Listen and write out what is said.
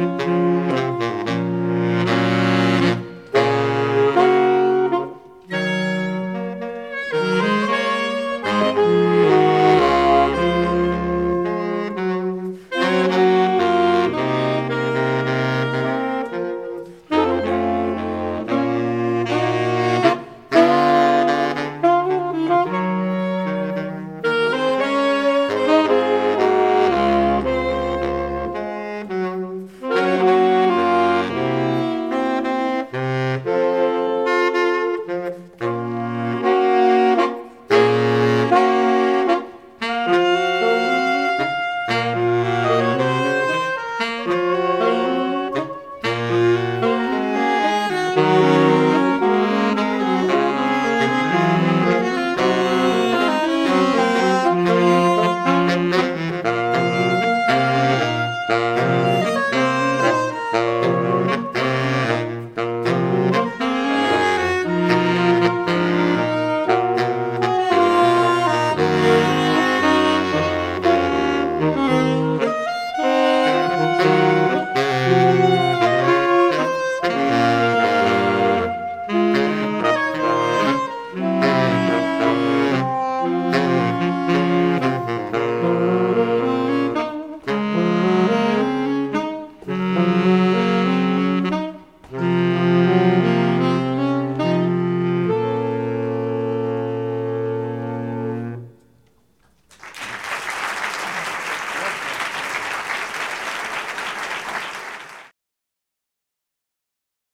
Música